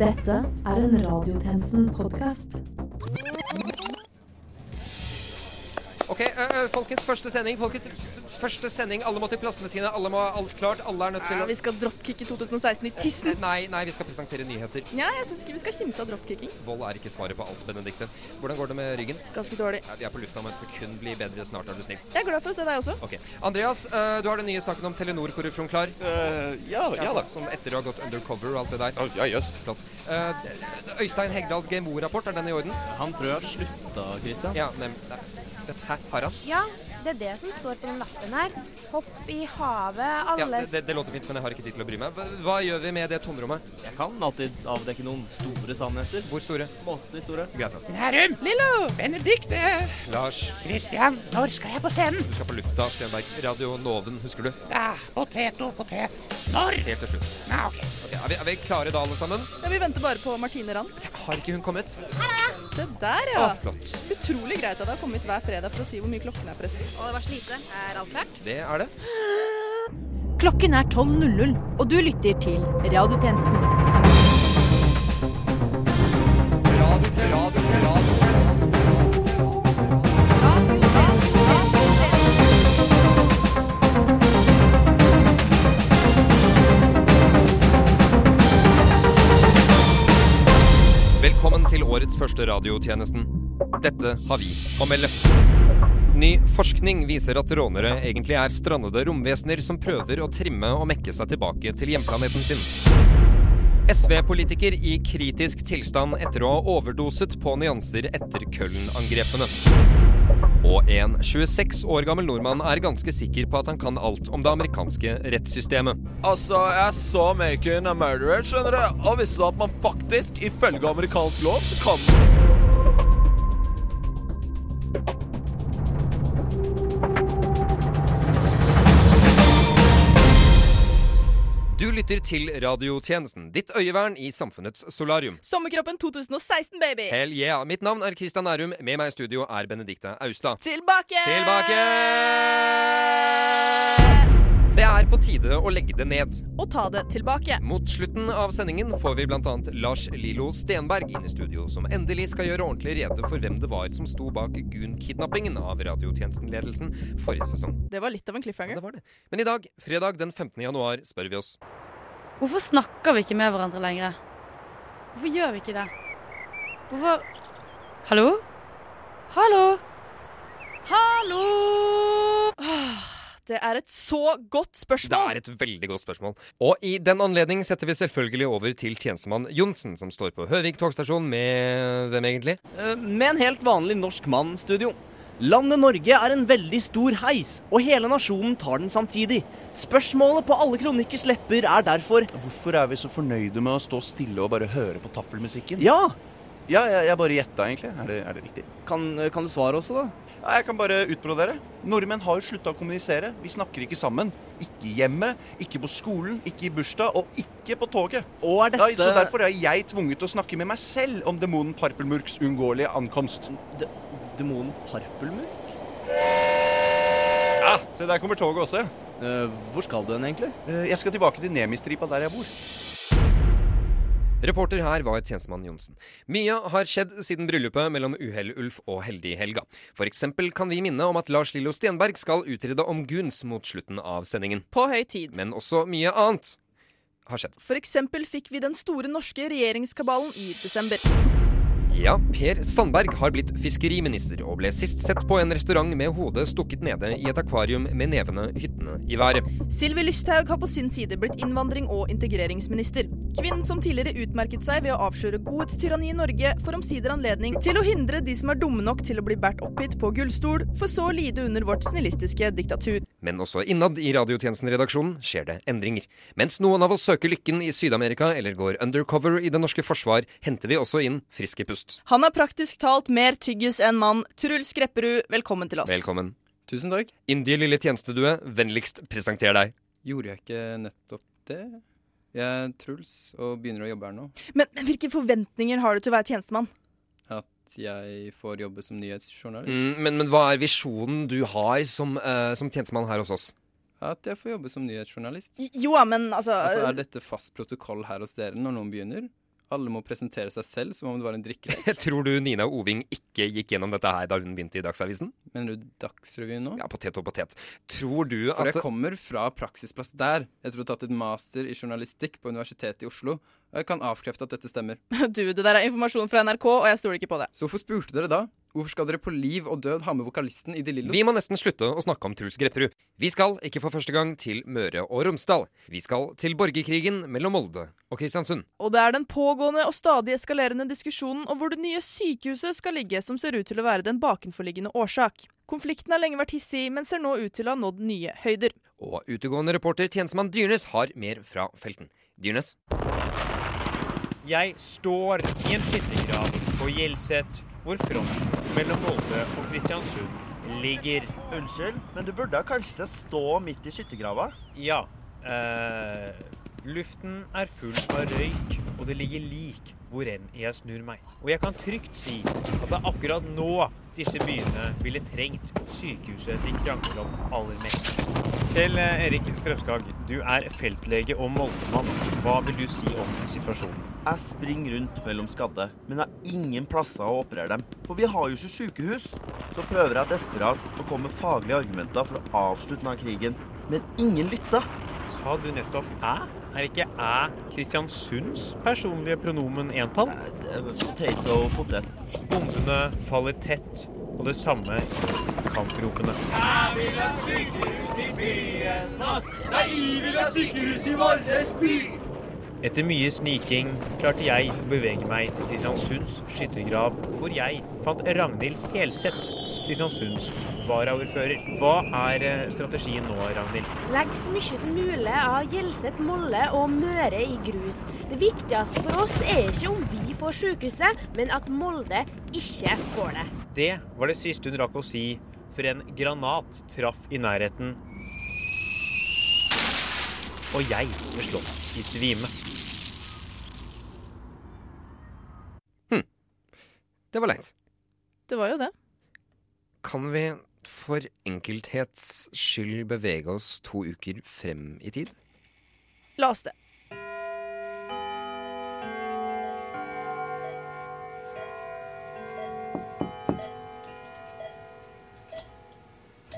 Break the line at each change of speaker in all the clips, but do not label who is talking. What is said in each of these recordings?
Dette er en Radiotjenesten-podkast.
Ok, ø, ø, folkens, første sending. Folkens, første sending. Alle må til plassene sine. Alle må ha alt klart. Alle er nødt til
Ja,
å
vi skal dropkicke 2016 i tissen.
Nei, nei, vi skal presentere nyheter.
Ja, jeg syns ikke vi skal kimse av dropkicking.
Vold er ikke svaret på alt, Benedicte. Hvordan går det med ryggen?
Ganske dårlig.
Ja, vi er på lufta om et sekund. Blir bedre snart, er du snill.
Jeg er glad for å se deg også.
Ok. Andreas, uh, du har den nye saken om Telenor-korrupsjon klar?
Uh, ja, ja da.
Sånn etter du har gått undercover og alt det der.
Å, Ja, jøss.
Flott. Uh, Øystein Hegdals GMO-rapport, er den i orden?
Han tror jeg har slutta, Christian.
Ja, nei. Dette her har han.
Ja, det er det som står på den lappen her. Hopp i havet,
Ja,
alle
det, det, det låter fint, men jeg har ikke tid til å bry meg. Hva, hva gjør vi med det tomrommet?
Jeg kan alltid avdekke noen store sannheter.
Hvor store?
Måtelig store.
Greit nok.
Nærum!
Lillo!
Benedikte!
Lars,
Christian, når skal jeg på scenen?
du skal på lufta. Stenberg. Radio Noven, husker du?
Ja, potet og potet. Når?
Helt til slutt.
Ja, ok.
okay er, vi, er vi klare da, alle sammen?
Ja, Vi venter bare på Martine Rand.
Har ikke hun kommet?
Se der, ja.
Å, flott.
Utrolig greit at det har kommet hver fredag for å si hvor mye klokken er, forresten.
Og det var slite. lite. Er alt klart?
Det er det.
Klokken er 12.00, og du lytter til Radiotjenesten.
Velkommen til årets første radiotjenesten. Dette har vi å melde. Ny forskning viser at rånere egentlig er strandede romvesener som prøver å trimme og mekke seg tilbake til hjemplaneten sin. SV-politiker i kritisk tilstand etter å ha overdoset på nyanser etter Køln-angrepene. Og en 26 år gammel nordmann er ganske sikker på at han kan alt om det amerikanske rettssystemet.
Altså, jeg så Making a Murderer, skjønner du. Og visste du at man faktisk, ifølge amerikansk lov, så kan
lytter til radiotjenesten, ditt øyevern i samfunnets solarium.
Sommerkroppen 2016, baby!
Hell yeah! Mitt navn er Kristian Nærum. Med meg i studio er Benedikte Austad.
Tilbake!
Tilbake! Det er på tide å legge det ned.
Og ta det tilbake.
Mot slutten av sendingen får vi bl.a. Lars Lilo Stenberg inn i studio, som endelig skal gjøre ordentlig rede for hvem det var som sto bak Gun-kidnappingen av radiotjenestenledelsen forrige sesong.
Det var litt av en cliffhanger.
Ja, det var det. Men i dag, fredag den 15. januar, spør vi oss
Hvorfor snakker vi ikke med hverandre lenger? Hvorfor gjør vi ikke det? Hvorfor Hallo? Hallo? Hallo?
Det er et så godt spørsmål!
Det er et veldig godt spørsmål. Og i den anledning setter vi selvfølgelig over til tjenestemann Johnsen, som står på Høvik togstasjon med hvem egentlig?
Eh, Med en helt vanlig norsk mann, studio. Landet Norge er en veldig stor heis, og hele nasjonen tar den samtidig. Spørsmålet på alle kronikkers lepper er derfor
Hvorfor er vi så fornøyde med å stå stille og bare høre på taffelmusikken?
Ja!
Ja, jeg, jeg bare gjetta, egentlig. Er det, er det riktig?
Kan, kan du svare også, da?
Ja, jeg kan bare utbrodere. Nordmenn har jo slutta å kommunisere. Vi snakker ikke sammen. Ikke hjemme, ikke på skolen, ikke i bursdag og ikke på toget.
Og er
Ja,
dette
så derfor er jeg tvunget til å snakke med meg selv om demonen Parpelmurks uunngåelige ankomst.
De demonen Parpelmurk?
Ja, Se, der kommer toget også.
Uh, hvor skal du hen, egentlig?
Uh, Jeg skal tilbake til Nemistripa, der jeg bor.
Reporter her var tjenestemann Johnsen. Mye har skjedd siden bryllupet mellom Uhell-Ulf og Heldig-Helga. For eksempel kan vi minne om at Lars Lillo Stenberg skal utrede om Guns mot slutten av sendingen.
På høy tid.
Men også mye annet har skjedd.
For eksempel fikk vi den store norske regjeringskabalen i desember.
Ja, Per Sandberg har blitt fiskeriminister og ble sist sett på en restaurant med hodet stukket nede i et akvarium med nevene hyttene i været.
Sylvi Lysthaug har på sin side blitt innvandring- og integreringsminister. Kvinnen som tidligere utmerket seg ved å avsløre godhetstyranni i Norge, får omsider anledning til å hindre de som er dumme nok til å bli båret opphit på gullstol, for så å lide under vårt snillistiske diktatur.
Men også innad i radiotjenesten-redaksjonen skjer det endringer. Mens noen av oss søker lykken i Syd-Amerika eller går undercover i det norske forsvar, henter vi også inn friske pust.
Han er praktisk talt mer tyggis enn mann. Truls Grepperud, velkommen til oss.
Velkommen.
Tusen takk.
Indie lille tjenestedue, vennligst presenter deg.
Gjorde jeg ikke nettopp det? Jeg er Truls og begynner å jobbe her nå.
Men, men hvilke forventninger har du til å være tjenestemann?
At jeg får jobbe som nyhetsjournalist.
Mm, men, men hva er visjonen du har som, uh, som tjenestemann her hos oss?
At jeg får jobbe som nyhetsjournalist.
Jo, men altså,
Altså, Er dette fast protokoll her hos dere når noen begynner? Alle må presentere seg selv som om det var en drikkelek.
Tror du Nina Oving ikke gikk gjennom dette her da hun begynte i Dagsavisen?
Mener du Dagsrevyen nå?
Ja, potet og potet. Tror du at For
jeg kommer fra praksisplass der. Jeg tror jeg har tatt et master i journalistikk på Universitetet i Oslo. Og jeg kan avkrefte at dette stemmer.
Du, det der er informasjon fra NRK, og jeg stoler ikke på det.
Så hvorfor spurte dere da? Hvorfor skal dere på liv og død ha med vokalisten i De Lillos?
Vi må nesten slutte å snakke om Truls Grepperud. Vi skal, ikke for første gang, til Møre og Romsdal. Vi skal til borgerkrigen mellom Molde og Kristiansund.
Og det er den pågående og stadig eskalerende diskusjonen om hvor det nye sykehuset skal ligge, som ser ut til å være den bakenforliggende årsak. Konflikten har lenge vært hissig, men ser nå ut til å ha nådd nye høyder.
Og utegående reporter tjenestemann Dyrnes har mer fra felten. Dyrnes?
Jeg står i en skyttergrav på Hjelset, hvor fronten mellom Molde og Kristiansund ligger.
Unnskyld, men du burde kanskje stå midt i skyttergrava?
Ja. Eh, luften er full av røyk, og det ligger lik hvor enn jeg snur meg. Og jeg kan trygt si at det er akkurat nå disse byene ville trengt sykehuset de krangler om aller mest. Kjell Erik Strømskag, du er feltlege og Moldemann. Hva vil du si om situasjonen?
Jeg springer rundt mellom skadde, men har ingen plasser å operere dem. For vi har jo ikke sykehus. Så prøver jeg desperat å komme med faglige argumenter for å avslutte denne krigen. Men ingen lytter.
Sa du nettopp 'æ'? Er ikke 'æ' Kristiansunds personlige pronomen entall?
Potato og potet.
Bombene faller tett, og det samme kampropene.
Jeg vil ha sykehus i byen, ass! Nei, jeg vil ha sykehus i vår by!
Etter mye sniking klarte jeg å bevege meg til Kristiansunds skyttergrav, hvor jeg fant Ragnhild Helseth, Kristiansunds varaordfører. Hva er eh, strategien nå, Ragnhild?
Legg så mye som mulig av Hjelset, Molle og Møre i grus. Det viktigste for oss er ikke om vi får sykehuset, men at Molde ikke får det.
Det var det siste hun rakk å si før en granat traff i nærheten. Og jeg ble slått i svime.
Det var leit.
Det var jo det.
Kan vi for enkelthets skyld bevege oss to uker frem i tid?
La oss det.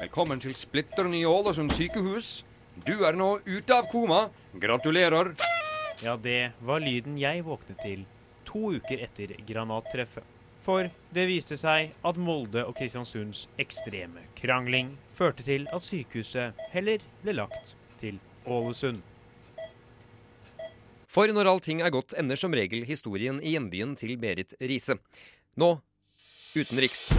Velkommen til splitter nye Ålesund sykehus. Du er nå ute av koma. Gratulerer.
Ja, det var lyden jeg våknet til to uker etter granattreffet. For det viste seg at Molde og Kristiansunds ekstreme krangling førte til at sykehuset heller ble lagt til Ålesund.
For når allting er godt, ender som regel historien i hjembyen til Berit Riise. Nå utenriks.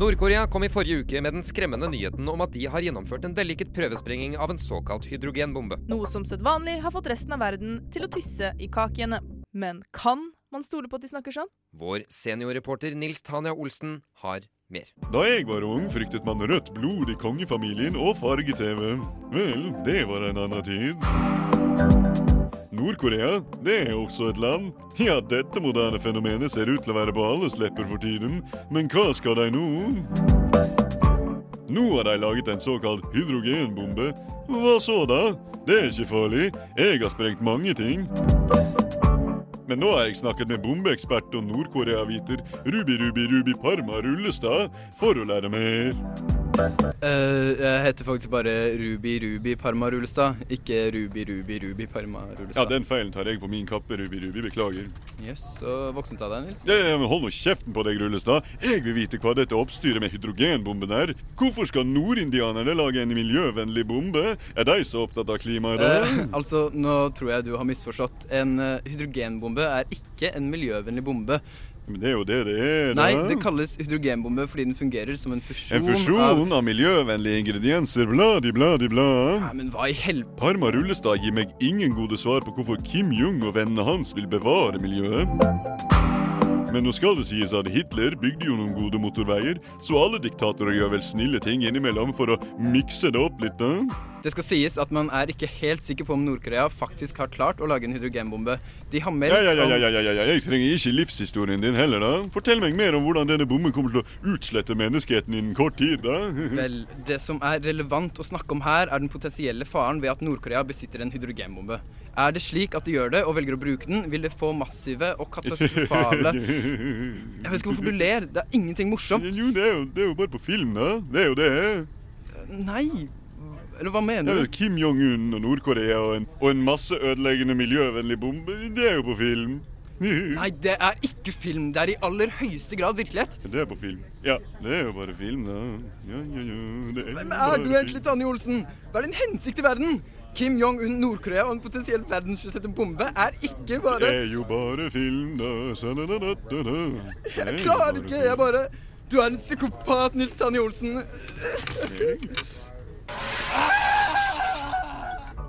Nord-Korea kom i forrige uke med den skremmende nyheten om at de har gjennomført en vellykket prøvesprenging av en såkalt hydrogenbombe.
Noe som sedvanlig har fått resten av verden til å tisse i kakiene. Men kan man stoler på at de snakker sånn?
Vår seniorreporter Nils Tanja Olsen har mer.
Da jeg var ung, fryktet man rødt blod i kongefamilien og farge-TV. Vel, det var en annen tid. Nord-Korea, det er også et land. Ja, dette moderne fenomenet ser ut til å være på alles lepper for tiden. Men hva skal de nå? Nå har de laget en såkalt hydrogenbombe. Hva så, da? Det er ikke farlig. Jeg har sprengt mange ting. Men nå har jeg snakket med bombeekspert og Nord-Korea-viter Ruby Ruby Ruby Parma Rullestad for å lære mer.
Eh, jeg heter faktisk bare Ruby Ruby Parma Rullestad, ikke Ruby Ruby Ruby Parma
Ja, den feilen tar jeg på min kappe, Ruby Ruby. Beklager.
Jøss, så voksent av deg, Nils.
Ja, men hold nå kjeften på deg, Rullestad. Jeg vil vite hva dette oppstyret med hydrogenbomben er. Hvorfor skal nordindianerne lage en miljøvennlig bombe? Er de så opptatt av klimaet, da?
Uh, altså, nå tror jeg du har misforstått. En eh, hydrogenbombe er ikke en miljøvennlig bombe.
Men det er jo det det er, da.
Nei, det kalles hydrogenbombe fordi den fungerer som en fusjon,
En fusjon av miljøvennlige ingredienser, bladi, bladi, bla.
Nei, men hva i helvete?
Parma Rullestad gir meg ingen gode svar på hvorfor Kim Jong og vennene hans vil bevare miljøet. Men nå skal det sies at Hitler bygde jo noen gode motorveier, så alle diktatorer gjør vel snille ting innimellom for å mikse det opp litt, da?
Det skal sies at man er ikke helt sikker på om Nord-Korea faktisk har klart å lage en hydrogenbombe. De har meldt
Ja, ja, ja, ja, ja, ja. Jeg trenger ikke livshistorien din heller, da. Fortell meg mer om hvordan denne bomben kommer til å utslette menneskeheten innen kort tid, da.
Vel, det som er relevant å snakke om her, er den potensielle faren ved at Nord-Korea besitter en hydrogenbombe. Er det slik at de gjør det og velger å bruke den, vil det få massive og katastrofale Jeg vet ikke hvorfor du ler. Det er ingenting morsomt.
Jo, det er jo, det er jo bare på film, da. Det er jo det.
Nei. Eller hva mener
er
du?
Kim Jong-un og Nord-Korea og en, og en masse ødeleggende miljøvennlig bombe. Det er jo på film.
Nei, det er ikke film. Det er i aller høyeste grad virkelighet.
Det er på film. Ja, det er jo bare film, da. Ja, ja, ja. Det er
Hvem er du egentlig, Tanje Olsen? Hva er din hensikt i verden? Kim Jong-un, Nord-Korea og en potensiell verdensutslette bombe er ikke bare Det
er jo bare film, da. Sa-da-da-da-da-da. Det er
Jeg klarer ikke. Jeg bare Du er en psykopat, Nils Tanje Olsen.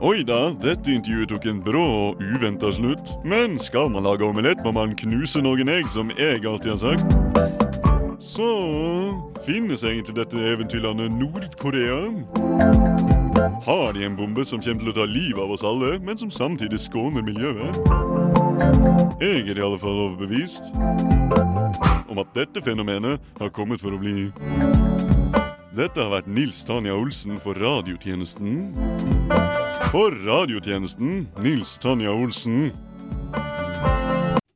Oi da, dette intervjuet tok en brå og uventa slutt. Men skal man lage omelett, må man knuse noen egg, som jeg alltid har sagt. Så finnes egentlig dette eventyrlandet Nord-Korea? Har de en bombe som kommer til å ta livet av oss alle, men som samtidig skåner miljøet? Jeg er i alle fall overbevist om at dette fenomenet har kommet for å bli. Dette har vært Nils Tanja Olsen for radiotjenesten. For radiotjenesten Nils Tanja Olsen.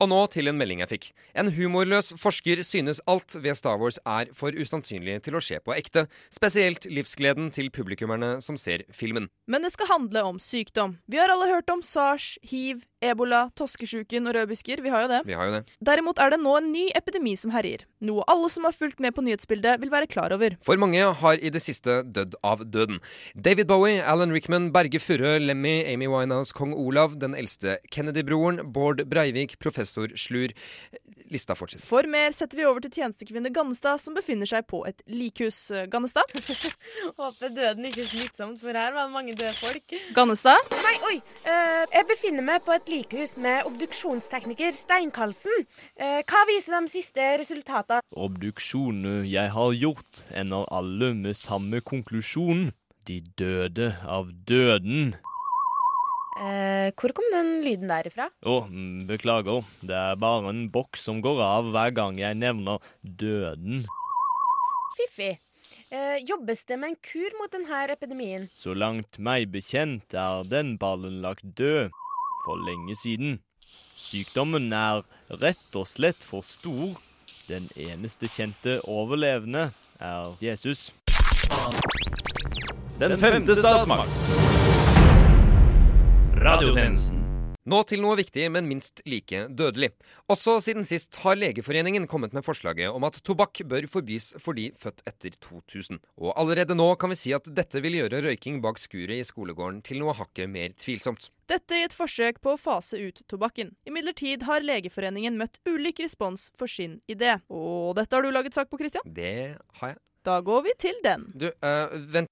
Og nå til en melding jeg fikk. En humorløs forsker synes alt ved Star Wars er for usannsynlig til å skje på ekte. Spesielt livsgleden til publikummerne som ser filmen.
Men det skal handle om sykdom. Vi har alle hørt om sars, hiv, ebola, toskesjuken og rødbisker. Vi har jo det.
Vi har jo det.
Derimot er det nå en ny epidemi som herjer. Noe alle som har fulgt med på nyhetsbildet, vil være klar over.
For mange har i det siste dødd av døden. David Bowie, Alan Rickman, Berge Furre, Lemmy, Amy Winehouse, kong Olav, den eldste Kennedy-broren, Bård Breivik, professor Slur. Lista fortsetter.
For mer setter vi over til tjenestekvinne Gannestad, som befinner seg på et likhus. Gannestad?
Håper døden ikke er smittsomt, for her var det mange døde folk.
Gannestad?
Nei, oi. Uh, jeg befinner meg på et likhus med obduksjonstekniker Stein Karlsen. hva viser de siste resultatene?
Obduksjonen jeg har gjort, ender alle med samme konklusjon. De døde av døden.
Eh, hvor kom den lyden der ifra?
Å, mm, beklager. Det er bare en boks som går av hver gang jeg nevner døden.
Fiffi. Eh, jobbes det med en kur mot denne epidemien?
Så langt meg bekjent er den ballen lagt død for lenge siden. Sykdommen er rett og slett for stor. Den eneste kjente overlevende er Jesus.
Den femte statsmakt. Radiotjenesten.
Nå til noe viktig, men minst like dødelig. Også siden sist har Legeforeningen kommet med forslaget om at tobakk bør forbys for de født etter 2000. Og allerede nå kan vi si at dette vil gjøre røyking bak skuret i skolegården til noe hakket mer tvilsomt.
Dette i et forsøk på å fase ut tobakken. Imidlertid har Legeforeningen møtt ulik respons for sin idé. Og dette har du laget sak på, Christian?
Det har jeg.
Da går vi til den.
Du, øh, vent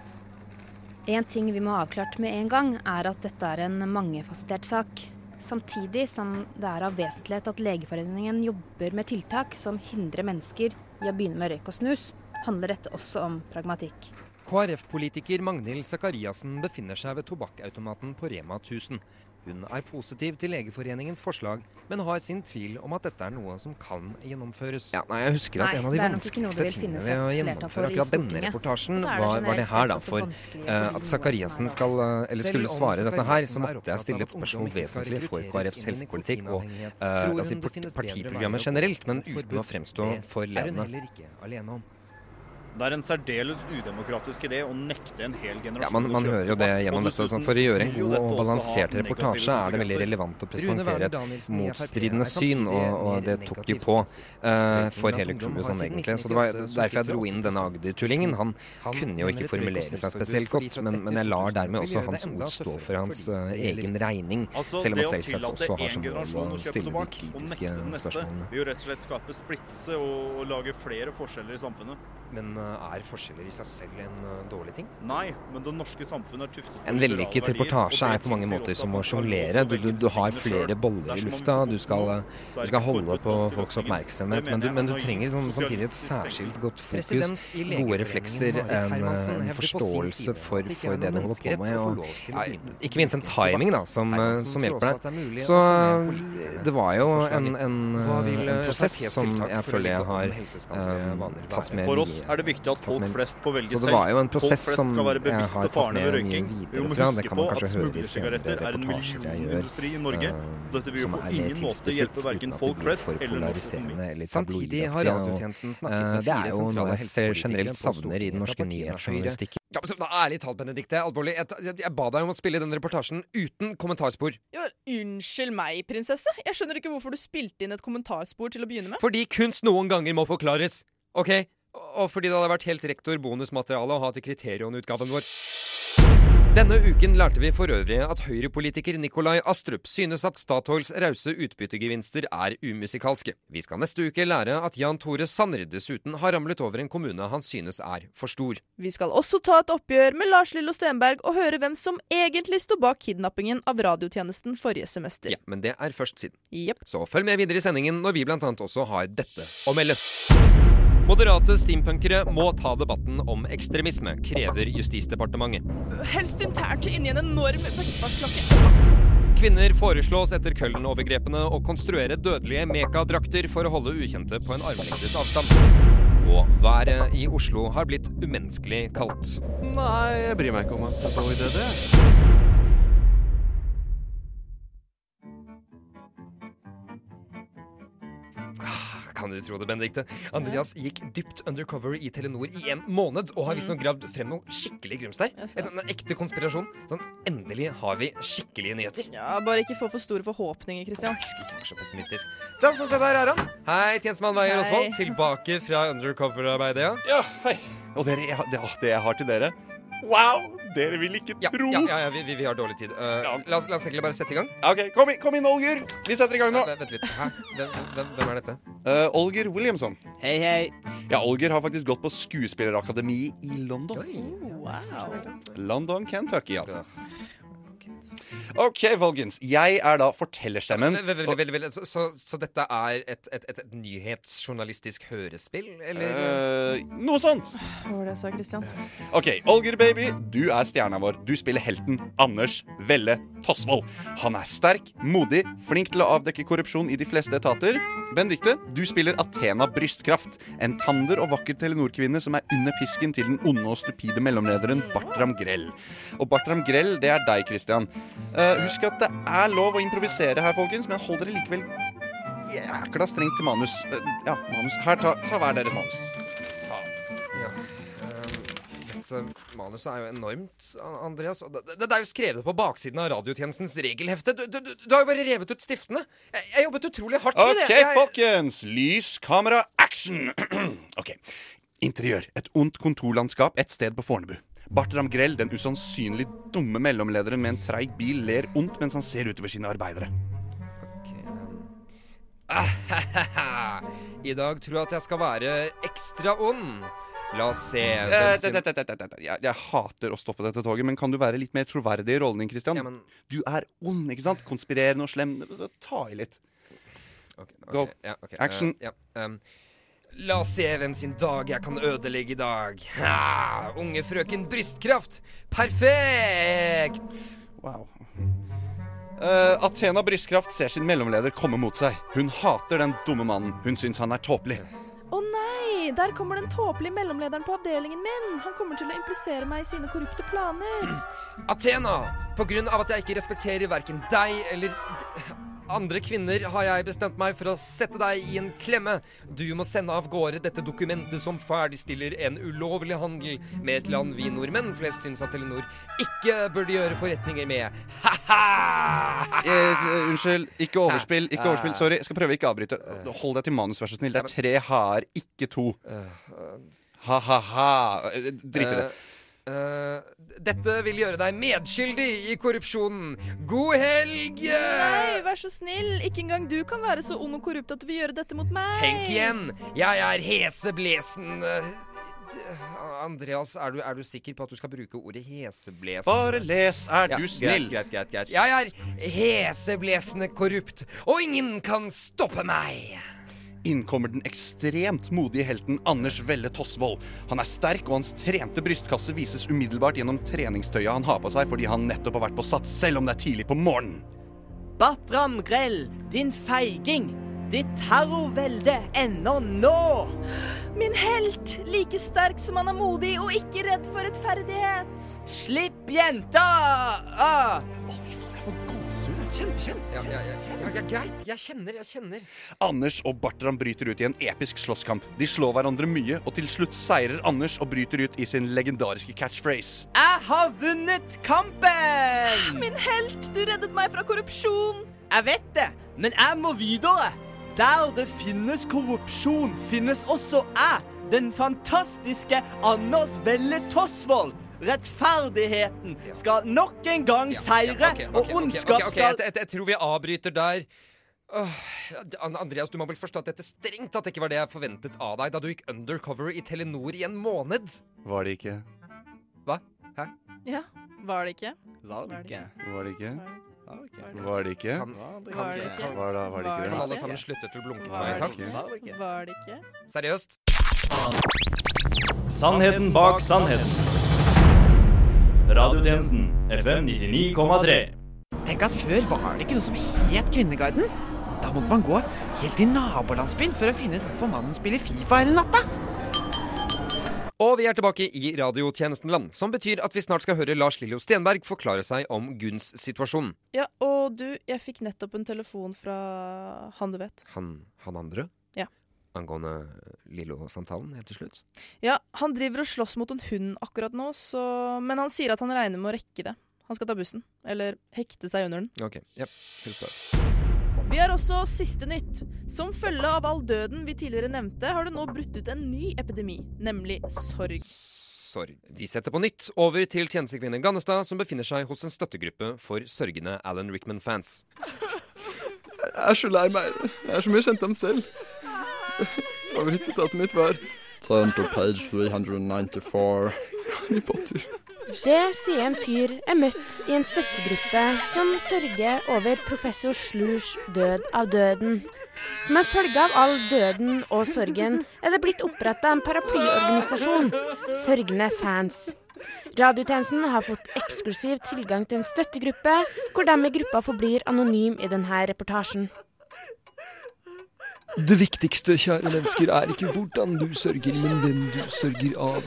En ting vi må ha avklart med en gang, er at dette er en mangefasettert sak. Samtidig som det er av vesentlighet at Legeforeningen jobber med tiltak som hindrer mennesker i å begynne med røyk og snus, handler dette også om pragmatikk.
KrF-politiker Magnhild Sakariassen befinner seg ved tobakkautomaten på Rema 1000. Hun er positiv til Legeforeningens forslag, men har sin tvil om at dette er noe som kan gjennomføres. Ja, nei, Jeg husker at
Nei,
en av de vanskeligste tingene ved å gjennomføre akkurat denne reportasjen,
det
var, var det her, da. For
finne
at Sakariassen skal, uh, eller skulle svare dette her, så
er
måtte jeg stille et spørsmål vesentlig for KrFs helsepolitikk og
uh,
eh, altså
finnes bedre
partiprogrammet generelt, men uten å fremstå for ledende.
heller ikke alene om.
Det er en særdeles udemokratisk idé å nekte en hel generasjon
Ja, man, man hører jo det gjennom dette. Sånn, for å gjøre en god og balansert reportasje er det veldig relevant å presentere et motstridende syn, og, og det tok jo på uh, for hele crewet sånn egentlig. Så det var derfor jeg dro inn denne Agder-tullingen. Han
Han
kunne jo ikke formulere seg spesielt godt, men, men jeg lar dermed også hans ord stå for hans eh,
gjelder
egen regning,
Altså,
selv om han selvsagt også har som mål å stille de kritiske
spørsmålene.
spørsmålene.
vil jo rett og slett skape splittelse og, og lage flere forskjeller i samfunnet.
Men eh, er forskjeller i seg selv en eh, dårlig ting?
Nei, men det norske samfunnet er tuftet på
En vellykket reportasje er på mange måter som å sjonglere. Du, du, du har flere boller i lufta. Du skal, du skal holde på folks oppmerksomhet, men du, men du
er
trenger sånn, samtidig et særskilt godt fokus. Gode reflekser, en, en
på sin
forståelse for, for det du holder på med. Og, ja, ikke minst en timing da, som, som hjelper
er
deg. Så
politikerne
det var jo en, en, en
eh,
prosess som jeg føler jeg har eh, tatt med mye-
er det viktig at folk flest får velge
Så det
selv.
var jo en
Folk
prosess
flest
som
skal være
jeg
bevisste
har tatt
farene
med
ved
mye
røyking. Vi
videre
må
fra. Det
huske
kan
på
man
at
kanskje høre i
smuglersigaretter er en
reportasjer jeg gjør.
millionindustri i Norge.
eh,
Dette vil jo
som
på
er
ingen
mer
måte
tilspisset,
hjelpe
at
folk
det blir
flest
for
eller norsk økonomi.
polariserende eller Samtidig har og, radiotjenesten snakket eh, med Det er fire jo noe sentrale jeg ser generelt savner i den norske nyhetsjournalistikken. Ja, men da, ærlig talt, Benedikte, alvorlig, jeg, jeg, jeg ba deg om å spille den reportasjen uten kommentarspor.
Ja, unnskyld meg, prinsesse. Jeg skjønner ikke hvorfor du spilte inn et kommentarspor til å begynne med.
Fordi kunst noen ganger må forklares. OK? Og fordi det hadde vært helt rektor bonusmateriale å ha til Kriterion-utgaven vår. Denne uken lærte vi for øvrig at Høyre-politiker Nikolai Astrup synes at Statoils rause utbyttegevinster er umusikalske. Vi skal neste uke lære at Jan Tore Sanner dessuten har ramlet over en kommune han synes er for stor.
Vi skal også ta et oppgjør med Lars Lillo Stenberg og høre hvem som egentlig sto bak kidnappingen av radiotjenesten forrige semester.
Ja, men det er først siden.
Yep.
Så følg med videre i sendingen når vi blant annet også har dette å melde. Moderate steampunkere må ta debatten om ekstremisme, krever Justisdepartementet.
Helst internt inni en enorm bestefarsklokke.
Kvinner foreslås etter Køllen-overgrepene å konstruere dødelige mekadrakter for å holde ukjente på en armlengdes avstand. Og været i Oslo har blitt umenneskelig kaldt.
Nei, jeg bryr meg ikke om at det var det det.
Kan du tro det, Benedikte? Andreas gikk dypt undercover i Telenor i en måned og har visstnok gravd frem noe skikkelig grums der. En, en ekte konspirasjon. Sånn, endelig har vi skikkelige nyheter.
Ja, Bare ikke få for store forhåpninger, Christian.
Ikke vær så pessimistisk. Da, så se der er han. Hei, tjenestemann Veier
Hei.
Osvold. Tilbake fra undercover-arbeidet, ja.
Ja, hei. Og dere, jeg, det, det jeg har til dere Wow! Dere vil ikke
Ja,
tro
ja, ja, ja vi, vi, vi har dårlig tid. Uh, la, oss, la oss egentlig bare sette i gang.
OK, kom inn, kom inn, Olger. Vi setter i gang nå.
Vent, vent litt. Hæ? Hvem, hvem, hvem er dette?
Uh, Olger Williamson.
Hei, hei.
Ja, Olger har faktisk gått på skuespillerakademiet i London. London, Kentucky, altså. OK, folkens. Jeg er da fortellerstemmen.
Vel, vel, vel, vel, så, så, så dette er et, et, et, et nyhetsjournalistisk hørespill, eller?
Eh, noe sånt.
Hva var det jeg sa, Christian?
OK, Olger baby, du er stjerna vår. Du spiller helten Anders Velle Tosvold. Han er sterk, modig, flink til å avdekke korrupsjon i de fleste etater. Benedicte, du spiller Athena Brystkraft. En tander og vakker Telenor-kvinne som er under pisken til den onde og stupide mellomlederen Bartram Grell. Og Bartram Grell, det er deg, Christian. Eh, husk at det er lov å improvisere her, folkens, men hold dere likevel jækla strengt til manus. Eh, ja, manus. Her, ta, ta hver deres manus. Ta.
Ja. ehm, manuset er jo enormt, Andreas. Det, det, er jo skrevet på baksiden av radiotjenestens regelhefte. Du, du, du, har jo bare revet ut stiftene. Jeg, jeg jobbet utrolig hardt med
OK,
det. Jeg,
folkens. Lys, kamera, action! OK. Interiør. Et ondt kontorlandskap et sted på Fornebu. Bartram Grell, den usannsynlig dumme mellomlederen med en treig bil, ler ondt mens han ser utover sine arbeidere.
I dag tror jeg at jeg skal være ekstra ond. La oss se
Eh, Jeg, hater å stoppe dette toget, men kan du være litt mer troverdig i rollen din, Christian? Du er ond, ikke sant? Konspirerende og slem. Ta i litt. Go.
Ja, ok,
Action.
Uh, ja, ehm, La oss se hvem sin dag jeg kan ødelegge i dag. Ha, unge frøken Brystkraft. Perfekt!
Wow. Uh, Athena Brystkraft ser sin mellomleder komme mot seg. Hun hater den dumme mannen. Hun syns han er tåpelig.
Å nei! Der kommer den tåpelige mellomlederen på avdelingen min. Han kommer til å implisere meg i sine korrupte planer.
Athena! På grunn av at jeg ikke respekterer verken deg eller andre kvinner, har jeg bestemt meg for å sette deg i en klemme. Du må sende av gårde dette dokumentet som ferdigstiller en ulovlig handel med et land vi nordmenn flest syns at Telenor ikke burde gjøre forretninger med. Ha-ha!
Eh, unnskyld. Ikke overspill. Ikke overspill. Sorry. Jeg skal prøve ikke å avbryte. Hold deg til manus, vær så snill. Det er tre ha-er, ikke to. Ha-ha-ha. Eh, Drit i det.
Eh, eh, dette vil gjøre deg medskyldig i korrupsjonen. God helg!
Nei, vær så snill. Ikke engang du kan være så ond og korrupt at du vil gjøre dette mot meg.
Tenk igjen! Jeg er heseblesen eh, Andreas, er du, er du sikker på at du skal bruke ordet heseblesende?
Bare les, er
Ja,
du snill?
Greit, greit, greit. Jeg er heseblesende korrupt, og ingen kan stoppe meg.
Inn kommer den ekstremt modige helten Anders Velle Tosvold. Han er sterk, og hans trente brystkasse vises umiddelbart gjennom treningstøyet han har på seg fordi han nettopp har vært på sats, selv om det er tidlig på morgenen.
Batram Grell, din feiging! Ditt terrorvelde ender nå!
Min helt! Like sterk som han er modig og ikke redd for rettferdighet.
Slipp jenta! Ah.
Kjenn, kjenn.
Ja, ja, ja, ja, ja, greit. Jeg kjenner, jeg kjenner.
Anders og Bartram bryter ut i en episk slåsskamp. De slår hverandre mye, og til slutt seirer Anders og bryter ut i sin legendariske catchphrase.
Jeg har vunnet kampen!
Min helt, du reddet meg fra korrupsjon.
Jeg vet det, men jeg må videre. Der det finnes korrupsjon, finnes også jeg, den fantastiske Anders Velle Tosvold. Rettferdigheten skal nok en gang seire, og ondskap skal
jeg, tror vi avbryter der. Åh, Andreas, du må vel forstå at dette strengt tatt ikke var det jeg forventet av deg da du gikk undercover i Telenor i en måned.
Var det ikke?
Hva? Hæ?
Ja, var det ikke?
Var det ikke?
Var det ikke?
Var det ikke?
Var det ikke?
Kan,
Var det
kan,
ikke?
kan,
Var det, var det ikke
kan alle sammen slutte til å blunke til meg i takt?
Var det ikke?
Seriøst?
Sannheten bak sannheten. Radiotjenesten FM 99,3.
Tenk at før var det ikke noe som het Kvinneguiden. Da måtte man gå helt til nabolandsbyen for å finne ut hvorfor mannen spiller Fifa hele natta.
Og vi er tilbake i radiotjenestenland, som betyr at vi snart skal høre Lars Lillo Stenberg forklare seg om Gunns situasjon.
Ja, og du, jeg fikk nettopp en telefon fra han du vet.
Han, han andre? Angående Lillo-samtalen helt til slutt?
Ja, han driver og slåss mot en hund akkurat nå, så Men han sier at han regner med å rekke det. Han skal ta bussen. Eller hekte seg under den.
OK. Ja.
Vi har også siste nytt. Som følge av all døden vi tidligere nevnte, har det nå brutt ut en ny epidemi, nemlig sorg.
Sorg. Vi setter på nytt over til tjenestekvinnen Gannestad, som befinner seg hos en støttegruppe for sørgende Alan Rickman-fans.
Jeg er så lei meg. Jeg er som jeg kjente dem selv. Favorittsitatet mitt var Turn to page 394. Harry Potter.
Det sier en fyr jeg møtt i en støttegruppe som sørger over professor Slurs død av døden. Som en følge av all døden og sorgen er det blitt oppretta en paraplyorganisasjon, Sørgende fans. Radiotjenesten har fått eksklusiv tilgang til en støttegruppe, hvor de i gruppa forblir anonym i denne reportasjen.
Det viktigste, kjære mennesker, er ikke hvordan du sørger, men hvem du sørger av.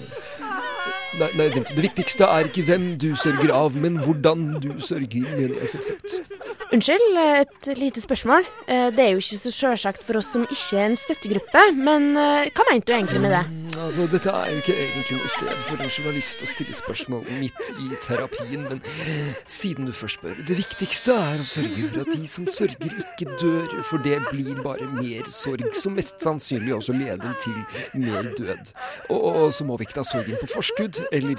Nei, nei, vent. Det viktigste er ikke hvem du sørger av, men hvordan du sørger, mener jeg selvsagt.
Unnskyld, et lite spørsmål. Eh, Det er jo ikke så sjølsagt for oss som ikke er en støttegruppe, men eh, hva mente du egentlig med det?
Altså, dette er jo ikke egentlig noe sted for en journalist å stille spørsmål midt i terapien, men siden du først spør Det viktigste er å sørge for at de som sørger, ikke dør, for det blir bare mer sorg, som mest sannsynlig også leder til mer død. Og, og så må vi ikke ta sorgen på forskudd, eller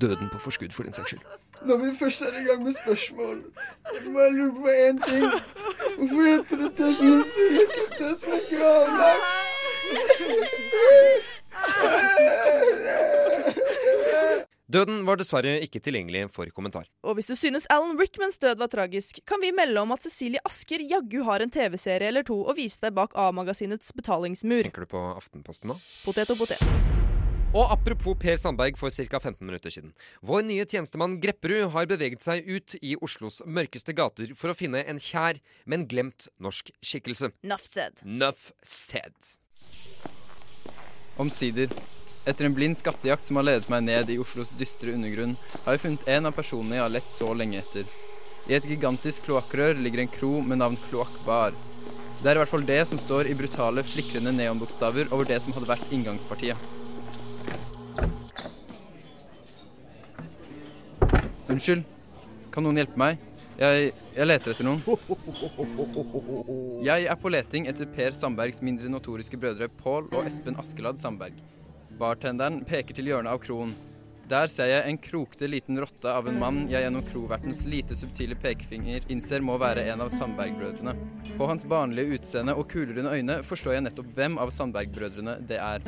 døden på forskudd, for den saks skyld.
Når vi først er i gang med spørsmål, jeg må lure på én ting. Hvorfor heter det Tesla og Tesla Gravlaks?
Døden var dessverre ikke tilgjengelig for kommentar.
Og hvis du synes Alan Rickmans død var tragisk, kan vi melde om at Cecilie Asker jaggu har en TV-serie eller to å vise deg bak A-magasinets betalingsmur.
Tenker du på Aftenposten nå?
Potet og potet.
Og apropos Per Sandberg for ca. 15 minutter siden. Vår nye tjenestemann Grepperud har beveget seg ut i Oslos mørkeste gater for å finne en kjær, men glemt norsk skikkelse.
Nuff said.
Nuff said.
Omsider. Etter en blind skattejakt som har ledet meg ned i Oslos dystre undergrunn, har jeg funnet en av personene jeg har lett så lenge etter. I et gigantisk kloakkrør ligger en kro med navn Kloakkbar. Det er i hvert fall det som står i brutale, flikrende neonbokstaver over det som hadde vært inngangspartiet. Unnskyld, kan noen hjelpe meg? Jeg, jeg leter etter noen. Jeg er på leting etter Per Sandbergs mindre notoriske brødre Pål og Espen Askeladd Sandberg. Bartenderen peker til hjørnet av kroen. Der ser jeg en krokete liten rotte av en mann jeg gjennom krovertens lite subtile pekefinger innser må være en av Sandberg-brødrene. På hans barnlige utseende og kulerunde øyne forstår jeg nettopp hvem av Sandberg-brødrene det er.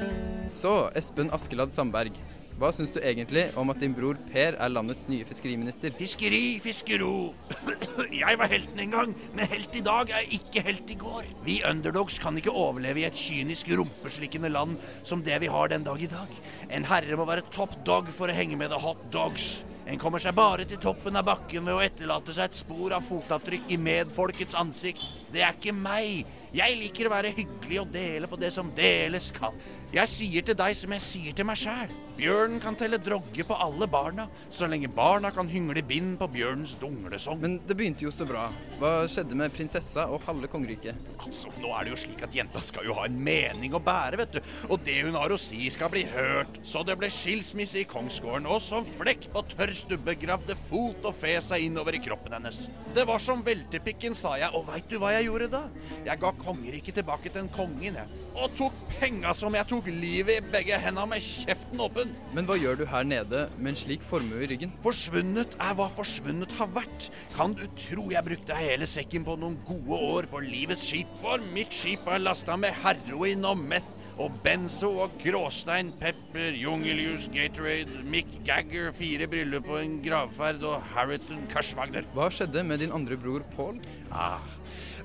Så, Espen Askeladd Sandberg. Hva syns du egentlig om at din bror Per er landets nye fiskeriminister?
Fiskeri, fiskero. Jeg var helten en gang, men helt i dag er ikke helt i går. Vi underdogs kan ikke overleve i et kynisk rumpeslikkende land som det vi har den dag i dag. En herre må være top dog for å henge med the hot dogs. En kommer seg bare til toppen av bakken ved å etterlate seg et spor av fotavtrykk i medfolkets ansikt. Det er ikke meg. Jeg liker å være hyggelig og dele på det som deles kan. Jeg sier til deg som jeg sier til meg sjæl. Bjørnen kan telle drogge på alle barna, så lenge barna kan hyngle bind på bjørnens dunglesong.
Men det begynte jo så bra. Hva skjedde med prinsessa og halve kongeriket?
Altså, nå er det jo slik at jenta skal jo ha en mening å bære, vet du. Og det hun har å si skal bli hørt. Så det ble skilsmisse i kongsgården, og som flekk på tørr stubbe gravde fot og fe seg innover i kroppen hennes. Det var som veltepikken, sa jeg, og veit du hva jeg gjorde da? Jeg ga kongeriket tilbake til en kongen, jeg. Og tok penga som jeg tok livet i begge henda med kjeften åpen.
Men hva gjør du her nede med en slik formue i ryggen?
Forsvunnet er hva forsvunnet har vært. Kan du tro jeg brukte hele sekken på noen gode år på livets skip? For mitt skip er lasta med heroin og meth og benzo og gråstein, pepper, jungeljus, Gatorade, Mick Gagger, fire bryllup og en gravferd og Harriton Kashwagner.
Hva skjedde med din andre bror Paul?
Ah,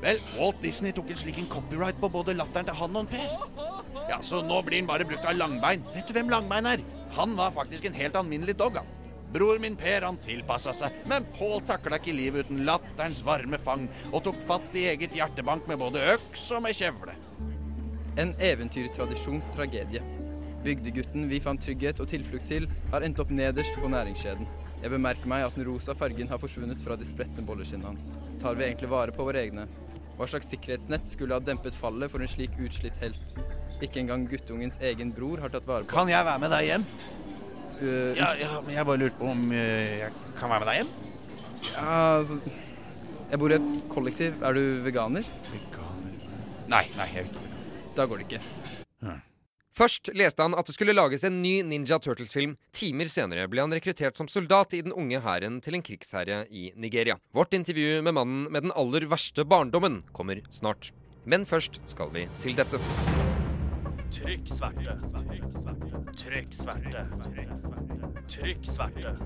vel, Walt Disney tok en slik en copyright på både latteren til han og Per. Ja, Så nå blir han bare brukt av Langbein. Vet du hvem Langbein er? Han var faktisk en helt alminnelig dog, han. Bror min Per han tilpassa seg, men Pål takla ikke livet uten latterens varme fang, og tok fatt i eget hjertebank med både øks og med kjevle.
En eventyrtradisjons tragedie. Bygdegutten vi fant trygghet og tilflukt til, har endt opp nederst på næringskjeden. Jeg bemerker meg at den rosa fargen har forsvunnet fra de spretne bolleskinnene hans. Tar vi egentlig vare på våre egne? Hva slags sikkerhetsnett skulle ha dempet fallet for en slik utslitt helt? Ikke engang guttungens egen bror har tatt vare på
Kan jeg være med deg hjem?
Uh,
Ja, ja, men jeg bare lurte på om uh, jeg kan være med deg hjem?
Ja, altså Jeg bor i et kollektiv. Er du veganer?
Veganer Nei, nei, jeg er ikke. veganer.
Da går det ikke.
Først leste han at det skulle lages en ny Ninja Turtles-film. Timer senere ble han rekruttert som soldat i den unge hæren til en krigsherre i Nigeria. Vårt intervju med mannen med den aller verste barndommen kommer snart. Men først skal vi til dette.
Trykk sverte. Trykk sverte. Trykk sverte.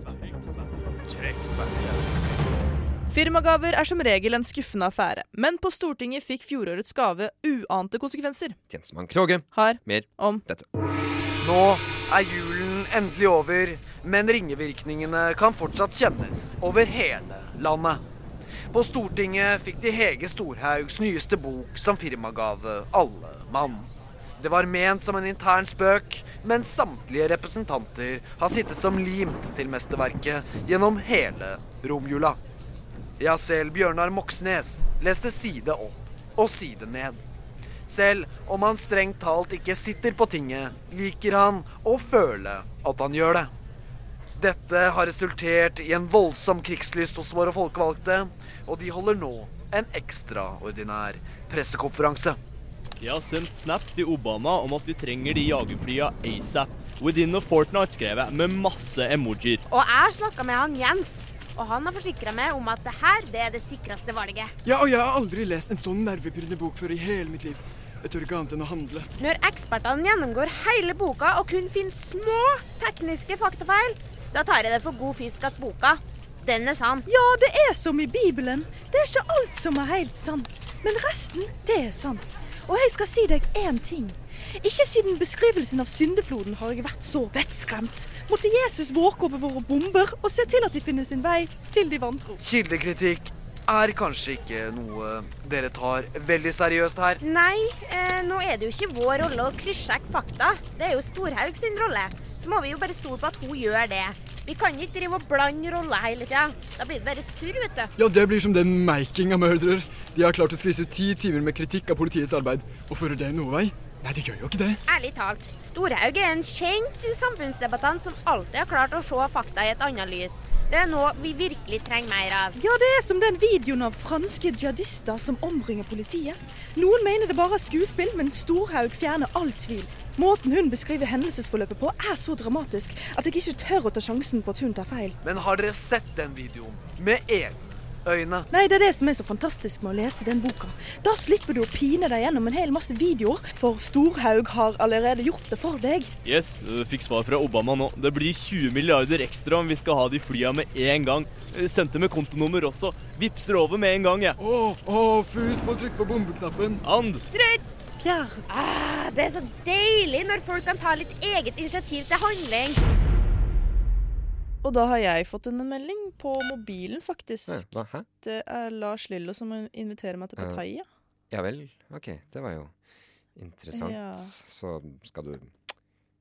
Trykk sverte.
Firmagaver er som regel en skuffende affære, men på Stortinget fikk fjorårets gave uante konsekvenser.
Tjenestemann Kroge
har
mer
om
dette.
Nå er julen endelig over, men ringevirkningene kan fortsatt kjennes over hele landet. På Stortinget fikk de Hege Storhaugs nyeste bok som firmagave, Alle mann. Det var ment som en intern spøk, men samtlige representanter har sittet som limt til mesterverket gjennom hele romjula. Ja, selv Bjørnar Moxnes leste side opp og side ned. Selv om han strengt talt ikke sitter på tinget, liker han å føle at han gjør det. Dette har resultert i en voldsom krigslyst hos våre folkevalgte, og de holder nå en ekstraordinær pressekonferanse.
De har sendt snap til Obama om at vi trenger de jagerflya asap. Within a fortnight, skrev jeg, med masse emojier.
Og jeg snakka med han Jens, og han har forsikra meg om at det her det er det sikreste valget.
Ja, og jeg har aldri lest en sånn nervepirrende bok før i hele mitt liv. Jeg tør ikke annet enn å handle.
Når ekspertene gjennomgår hele boka og kun finner små tekniske faktafeil, da tar jeg det for god fisk at boka, den er sann.
Ja, det er som i Bibelen. Det er ikke alt som er helt sant, men resten, det er sant. Og jeg skal si deg én ting. Ikke siden beskrivelsen av syndefloden har jeg vært så vettskremt. Måtte Jesus våke over våre bomber og se til at de finner sin vei til de vantro.
Kildekritikk er kanskje ikke noe dere tar veldig seriøst her.
Nei, eh, nå er det jo ikke vår rolle å kryssjekke fakta. Det er jo Storhaug sin rolle. Så må vi jo bare stole på at hun gjør det. Vi kan ikke drive og blande roller hele tida. Da blir det bare surr, vet du.
Ja, det blir som den making av murderer. De har klart å skvise ut ti timer med kritikk av politiets arbeid. Og fører det noe vei? Nei, det gjør jo ikke det.
Ærlig talt, Storhaug er en kjent samfunnsdebattant som alltid har klart å se fakta i et annet lys. Det er noe vi virkelig trenger mer av.
Ja, det er som den videoen av franske jihadister som omringer politiet. Noen mener det bare er skuespill, men Storhaug fjerner all tvil. Måten hun beskriver hendelsesforløpet på er så dramatisk at jeg ikke tør å ta sjansen på at hun tar feil.
Men har dere sett den videoen? Med egne øyne?
Nei, det er det som er så fantastisk med å lese den boka. Da slipper du å pine deg gjennom en hel masse videoer, for Storhaug har allerede gjort det for deg.
Yes, fikk svar fra Obama nå. Det blir 20 milliarder ekstra om vi skal ha de flya med en gang. Øh, Sendte med kontonummer også. Vipser over med en gang, jeg.
Å, å, fus på trykk på bombeknappen.
And.
Trykk!
Fjær.
Ah, det er så deilig når folk kan ta litt eget initiativ til handling.
Og da har jeg fått en melding på mobilen, faktisk.
Ja, hva.
Det er Lars Lillo som inviterer meg til. Pattaya.
Ja vel. Ok, det var jo interessant.
Ja.
Så skal du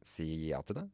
si ja til det?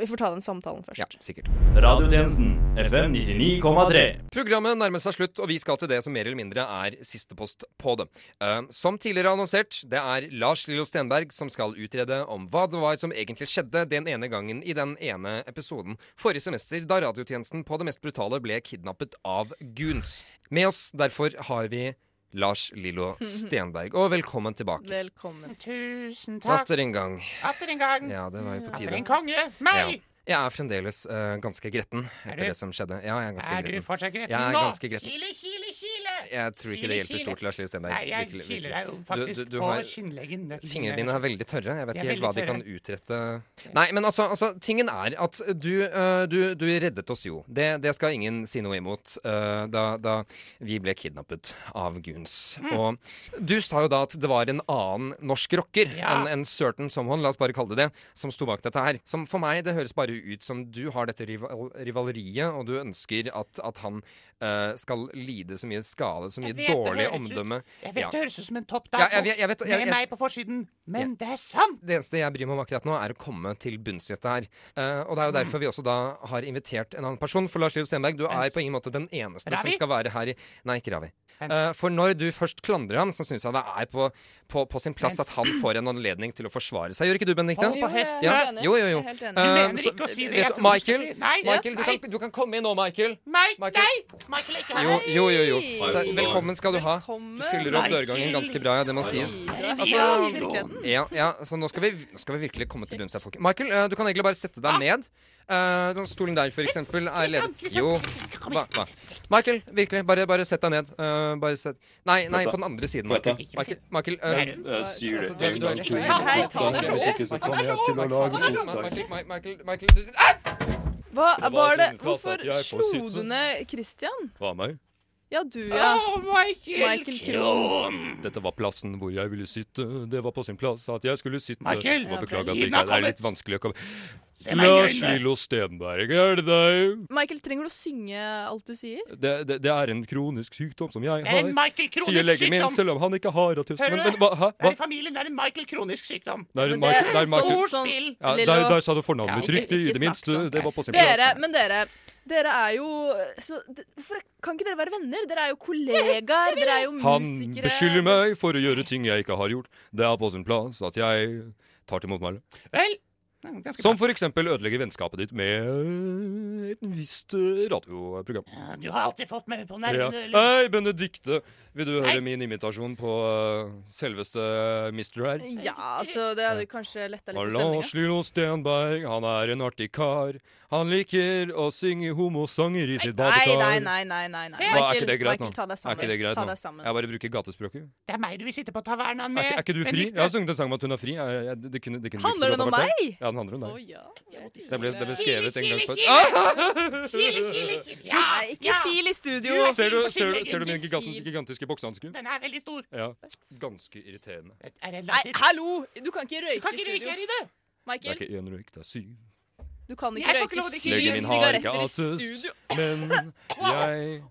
Vi får ta den samtalen først.
Ja, sikkert.
Radiotjenesten FM 99,3.
Programmet nærmer seg slutt, og vi skal til det som mer eller mindre er siste post på det. Uh, som tidligere annonsert, det er Lars Lillo Stenberg som skal utrede om hva det var som egentlig skjedde den ene gangen i den ene episoden forrige semester, da radiotjenesten på det mest brutale ble kidnappet av goons. Med oss derfor har vi Lars Lillo Stenberg, og velkommen tilbake.
Velkommen.
Tusen takk.
Atter en gang.
Atter en gang.
Ja, det var jo på tide.
Atter en konge. Meg!
Ja. Jeg er fremdeles uh, ganske gretten
Er
etter
du?
det som skjedde. Ja, jeg er ganske
Er du
gretten.
fortsatt gretten
er
nå?
gretten.
Kile, kile, kile!
Jeg tror ikke det hjelper
kile.
stort, Lars Lillo Stenberg.
Nei, jeg
Virkelig,
kiler deg jo faktisk
du- du
på skinnleggen.
Fingrene dine er veldig tørre. Jeg vet ikke helt hva de kan utrette Nei, men altså, altså tingen er at du, eh, du, du reddet oss jo. Det, det skal ingen si noe imot. eh, da, da vi ble kidnappet av goons.
Mm.
Og du sa jo da at det var en annen norsk rocker
Ja.
enn en certain someone, la oss bare kalle det det, som sto bak dette her. Som for meg, det høres bare ut som du har dette rival rivaleriet, og du ønsker at, at han uh, skal lide så mye skade, mye
Jeg vet
dårlig omdømme.
Jeg vet
Ja.
det høres ut som en topp
Ja,
dato
jeg vet- jeg jeg- jeg-
med meg på forsiden, men det er sant!
Det eneste jeg bryr meg om akkurat nå, er å komme til bunns i dette her. Eh, og det er jo derfor vi også da har invitert en annen person. For Lars Lillo Stenberg, du er på ingen måte den eneste som skal være her i Nei, ikke Ravi. Eh, for når du først klandrer han, så syns jeg det er på, på, på sin plass
Vent.
at han får en anledning til å forsvare seg. Gjør ikke du, Benedicte? Jo, jo, jo.
Du mener ikke å si det skal
Michael, du, kan, komme inn nå, Michael. Michael.
nei! Michael er ikke her.
Jo, jo, jo. jo. Velkommen skal du ha. Du fyller opp dørgangen ganske bra, ja, det må sies. Altså,
Ja,
ja, ja, så nå skal vi, nå skal vi virkelig komme til bunns her, folk. Michael, eh, du kan egentlig bare sette deg ned. Uh, stolen der, for eksempel, er ledig Jo, hva, hva? Michael, virkelig, bare, bare sett deg ned. Uh, bare sett Nei, nei, på den andre siden, Michael. Michael, Michael
uh, det en gang til.
Hei, ta
Hva
Det var
det Hvorfor
at
slo du ned Christian?
Hva meg?
Ja, du, ja.
Oh, Michael,
Michael Krohn.
Dette var plassen hvor jeg ville sitte. Det var på sin plass at jeg skulle sitte.
Michael,
ja, beklager at det ikke er, litt vanskelig å komme
Se meg
Lars. Lillo Stenberg, er det deg?
Michael, trenger du å synge alt du sier?
Det, det, det er en kronisk sykdom som jeg har.
en Michael kronisk
Sier legen min, selv om han ikke har autisme.
Hører du
men hva? Hæ?
Det er i familien, er en Michael kronisk sykdom.
Det er en
Men
Michael,
det
det er Michael.
sånn-
Ja,
Lillo.
der, der sa du fornavnet mitt
ja,
riktig, i det minste.
sånn.
Det var på sin plass.
Dere, men dere Dere er jo så, Hvorfor kan ikke dere være venner? Dere er jo kollegaer. Dere er jo
Han
musikere.
beskylder meg for å gjøre ting jeg ikke har gjort. Det er på sin plass at jeg tar til motmæle.
Vel,
Som for eksempel ødelegger vennskapet ditt med et visst eh, radioprogram.
Du har alltid fått meg på nervene. Ja.
Hei, Benedikte! Vil du høre min imitasjon på uh, selveste Mister her?
Ja, altså, det hadde kanskje letta litt på
Lars
Lilo
Lillo Stenberg, han er en artig kar. Han liker å synge homosanger i sitt badekar.
nei, nei, nei, nei, nei.
Hva, er ikke det greit
Michael,
nå?
ta deg sammen.
Er ikke det greit nå? Jeg bare bruker gatespråket.
Det er meg du vil sitte på tavernaen
Er,
med.
Er, er ikke du fri? Jeg har sunget en sang om at hun er fri. Jeg, jeg, det kunne, det kunne
Handler den om
det.
meg?
Ja, den handler om deg.
Å, ja.
Det ble, det ble skrevet en gang før.
Kile, kile, kile, kile. Ja,
ikke
ja.
i studio.
Er
Ser du, ser, ser du min
Du
gigantiske boksehanske?
Den er veldig stor.
Ja. Ganske irriterende.
Er det
Nei, hallo! Du kan ikke røyke
Kan
i
ikke røyke
studio.
her i
Det er ikke én røyk, det er syv.
Du kan ikke
Jeg
røyke syv sigaretter i studio.
men jeg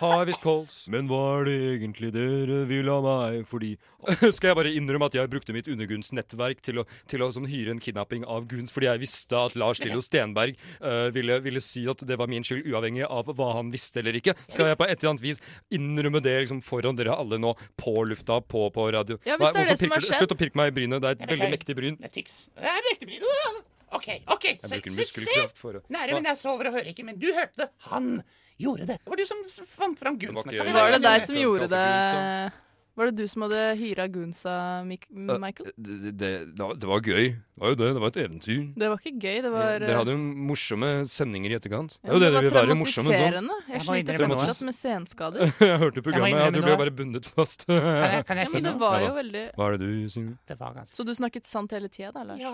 har visst kols. Men hva er det egentlig dere vil av meg? Fordi Skal jeg bare innrømme at jeg brukte mitt undergrunnsnettverk til å, til å sånn hyre en kidnapping av Guns fordi jeg visste at Lars Lillo Stenberg uh, ville, ville si at det var min skyld, uavhengig av hva han visste eller ikke. Skal jeg på et eller annet vis innrømme det liksom foran dere alle nå, på lufta, på, på radio?
Ja, hvis det er
Hva-
det som har skjedd.
Slutt å pirke meg i brynet, det er et veldig mektig bryn.
Det er tics. Det er mektig bryn. OK, OK.
Jeg
Se, se, se! Nære, men jeg sover og hører ikke. Men du hørte det. Han gjorde det. Det var du som fant fram
var
Kan vi
Var det deg som gjorde det Var det du som hadde hyra Gunsa, Mik Michael?
Det, det, det, var, det var gøy. Det var jo det. Det var et eventyr.
Det var ikke gøy, det var
Dere hadde jo morsomme sendinger i etterkant. Det
Ja,
er jo det det vil være. Morsomme sånn.
traumatiserende. Jeg sliter fortsatt med senskader.
jeg hørte programmet.
Jeg,
Ja, du ble bare bundet fast.
jeg- kan jeg
Ja, men det var jo veldig
Hva er det du synger?
Det var ganske
Så du snakket sant hele tida, da, Lars?
Ja,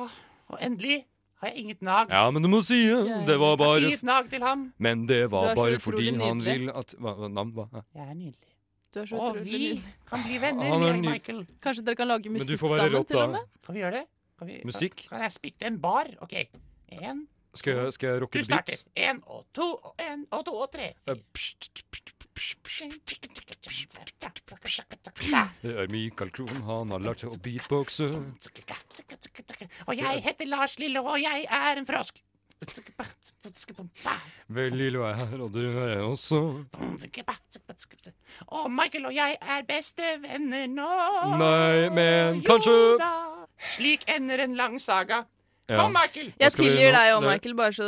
og endelig har jeg inget nag.
Ja, men du må si det. Det var bare
Inget nag til ham.
Men det var bare fordi han vil at Hva, hva navn? Hva?
Jeg er nydelig.
Du er så
Og
utrolig
vi
nydelig.
kan bli venner,
Han er
vi og
ny-
Michael.
Kanskje dere kan lage
Men du
musikk
får være
sammen,
rått,
til og
da.
med?
Kan vi gjøre det? Kan vi,
Musikk?
Kan, kan jeg spille en bar? OK. En.
Skal jeg, skal jeg rocke
Du starter.
beat?
En og to og en og to og tre.
Eh, Det er Mikael Krohn, han har lært seg å beatboxe.
Og jeg heter Lars Lillo, og jeg er en frosk.
Vel, Lillo er her, og du er jeg også.
Og Michael og jeg er bestevenner nå.
Nei, men kanskje
Slik ender en lang saga.
Ja.
Kom, Michael.
Jeg tilgir deg og Michael, bare så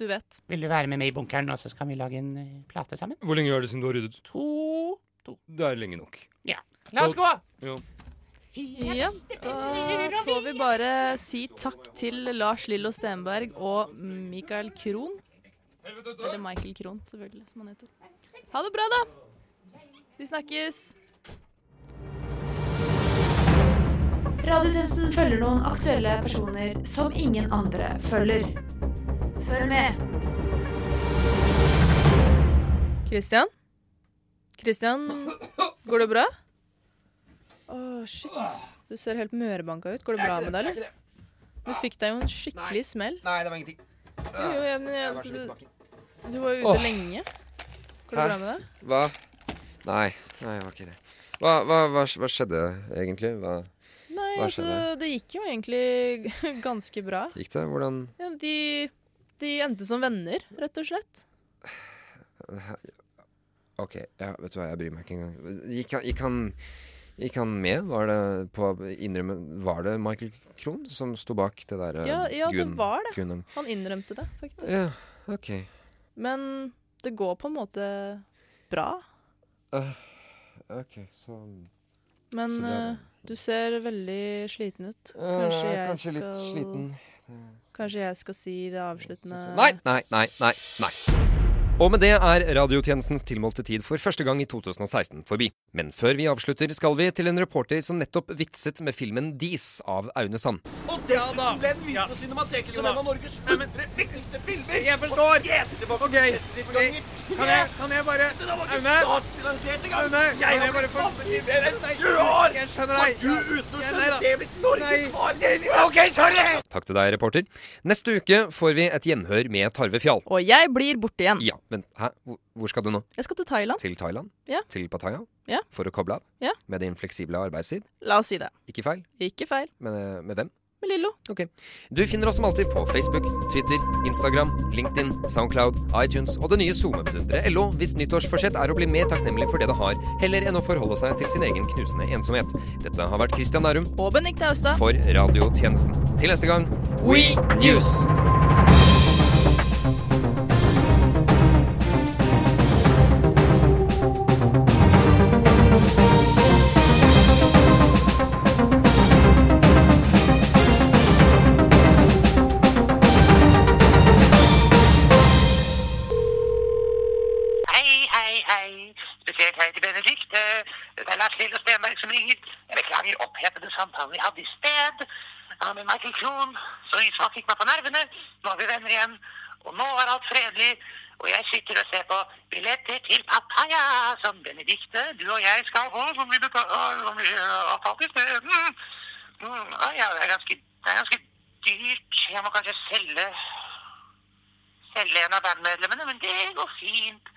du vet.
Vil du være med meg i bunkeren, og så skal vi lage en eh, plate sammen?
Hvor lenge er det siden du har ryddet?
To
Det er lenge nok.
Ja. La oss gå.
Ja.
Ja, da får vi bare si takk til Lars Lillo Stenberg og Michael Krohn. Eller Michael Krohn, selvfølgelig, som han heter. Ha det bra, da! Vi snakkes.
Radiotjenesten følger noen aktuelle personer som ingen andre følger. Følg med.
Christian? Christian, går det bra? Å, shit. Du ser helt mørebanka ut. Går det bra med deg, eller? Du fikk deg jo en skikkelig smell.
Nei, det var ingenting.
Jo, jeg, altså, du, du var jo ute
oh.
lenge. Går det
Hæ?
bra med deg?
Hva? Nei, nei, det var ikke det. Hva, hva, hva, hva skjedde egentlig? Hva
Nei, altså, det gikk jo egentlig ganske bra.
gikk det? Hvordan
Ja, de, de endte som venner, rett og slett.
OK, ja, vet du hva, jeg bryr meg ikke engang. Gikk han, gikk han, gikk han med? Var det på innrømme Var det Michael Krohn som sto bak det der
Ja, ja det var det.
Gunung.
Han innrømte det, faktisk.
Ja, OK.
Men det går på en måte bra.
Uh, OK, så
Men
Så
eh, du ser veldig sliten ut.
Øh,
Kanskje jeg
kanskje
skal
litt sliten.
Kanskje jeg skal si det avsluttende
Nei, nei, nei, nei, nei. Og med det er radiotjenestens tilmålte tid for første gang i 2016 forbi. Men før vi avslutter, skal vi til en reporter som nettopp vitset med filmen Dis av Aune Sand.
Og dessuten ble den vist på Cinemateket som en av Norges 100 viktigste filmer.
Jeg forstår. Ok, okay. Kan jeg, kan jeg bare Aune? Aune,
Jeg har
bare
kommet i mer enn 20 år.
Jeg skjønner deg.
Har du uten å
Ja,
skjønne det blitt Norges svar. OK, sorry!
Takk til deg, reporter. Neste uke får vi et gjenhør med Tarve Fjall.
Og jeg blir borte igjen.
Ja, men hæ? Hvor- skal du nå?
Jeg skal til Thailand.
Til Thailand?
Ja.
Til Pattaya?
Ja.
For å koble av?
Ja.
Med din fleksible arbeidstid?
La oss si det.
Ikke feil?
Ikke feil.
Men eh, med hvem?
Med Lillo.
Ok. Du finner oss som alltid på Facebook, Twitter, Instagram, LinkedIn, Soundcloud, iTunes og det nye SoMe-bedunderet LO hvis nyttårsforsett er å bli mer takknemlig for det det har, heller enn å forholde seg til sin egen knusende ensomhet. Dette har vært Christian Nærum
Og Benedicte Austad.
for Radiotjenesten. Til neste gang, We News!
Det er Lars Lille Stenberg som ringer. Jeg beklager opphetede samtalen vi hadde i sted. Ja, med Michael Krohn, så Isvak fikk meg på nervene. Nå er vi venner igjen. Og nå er alt fredelig. Og jeg sitter og ser på billetter til Pattaya, som Benedikte, du og jeg skal få, som vi har tatt i sted. Mm. Mm, ja, det er ganske, det er ganske dyrt. Jeg må kanskje selge selge en av bandmedlemmene, men det går fint.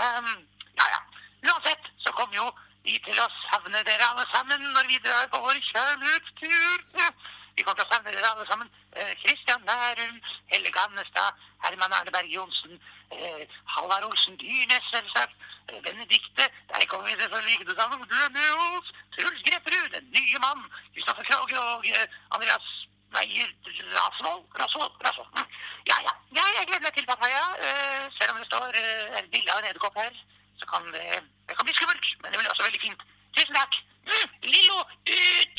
Um, ja, ja. Uansett så kommer jo vi til å savne dere alle sammen når vi drar på vår kjærlighetstur. Vi kommer til å savne dere alle sammen. Kristian Nærum, Helle Gannestad, Herman Arneberg Johnsen, eh, Halvard Olsen Dyrnes, selvsagt. Eh, Benedikte, deg kommer vi ikke til å savne, for du er med oss. Truls Grepperud, den nye mann. Kristoffer Kroge og eh, Andreas Meier Rasvold? Rasvold? Rasvold. Mm. Ja, ja. Jeg gleder meg til papaya. Eh, selv om det står eh, et bilde av en edderkopp her, så kan det, det kan bli skummelt. Men det blir også veldig fint. Tusen takk. Mm, Lillo ut!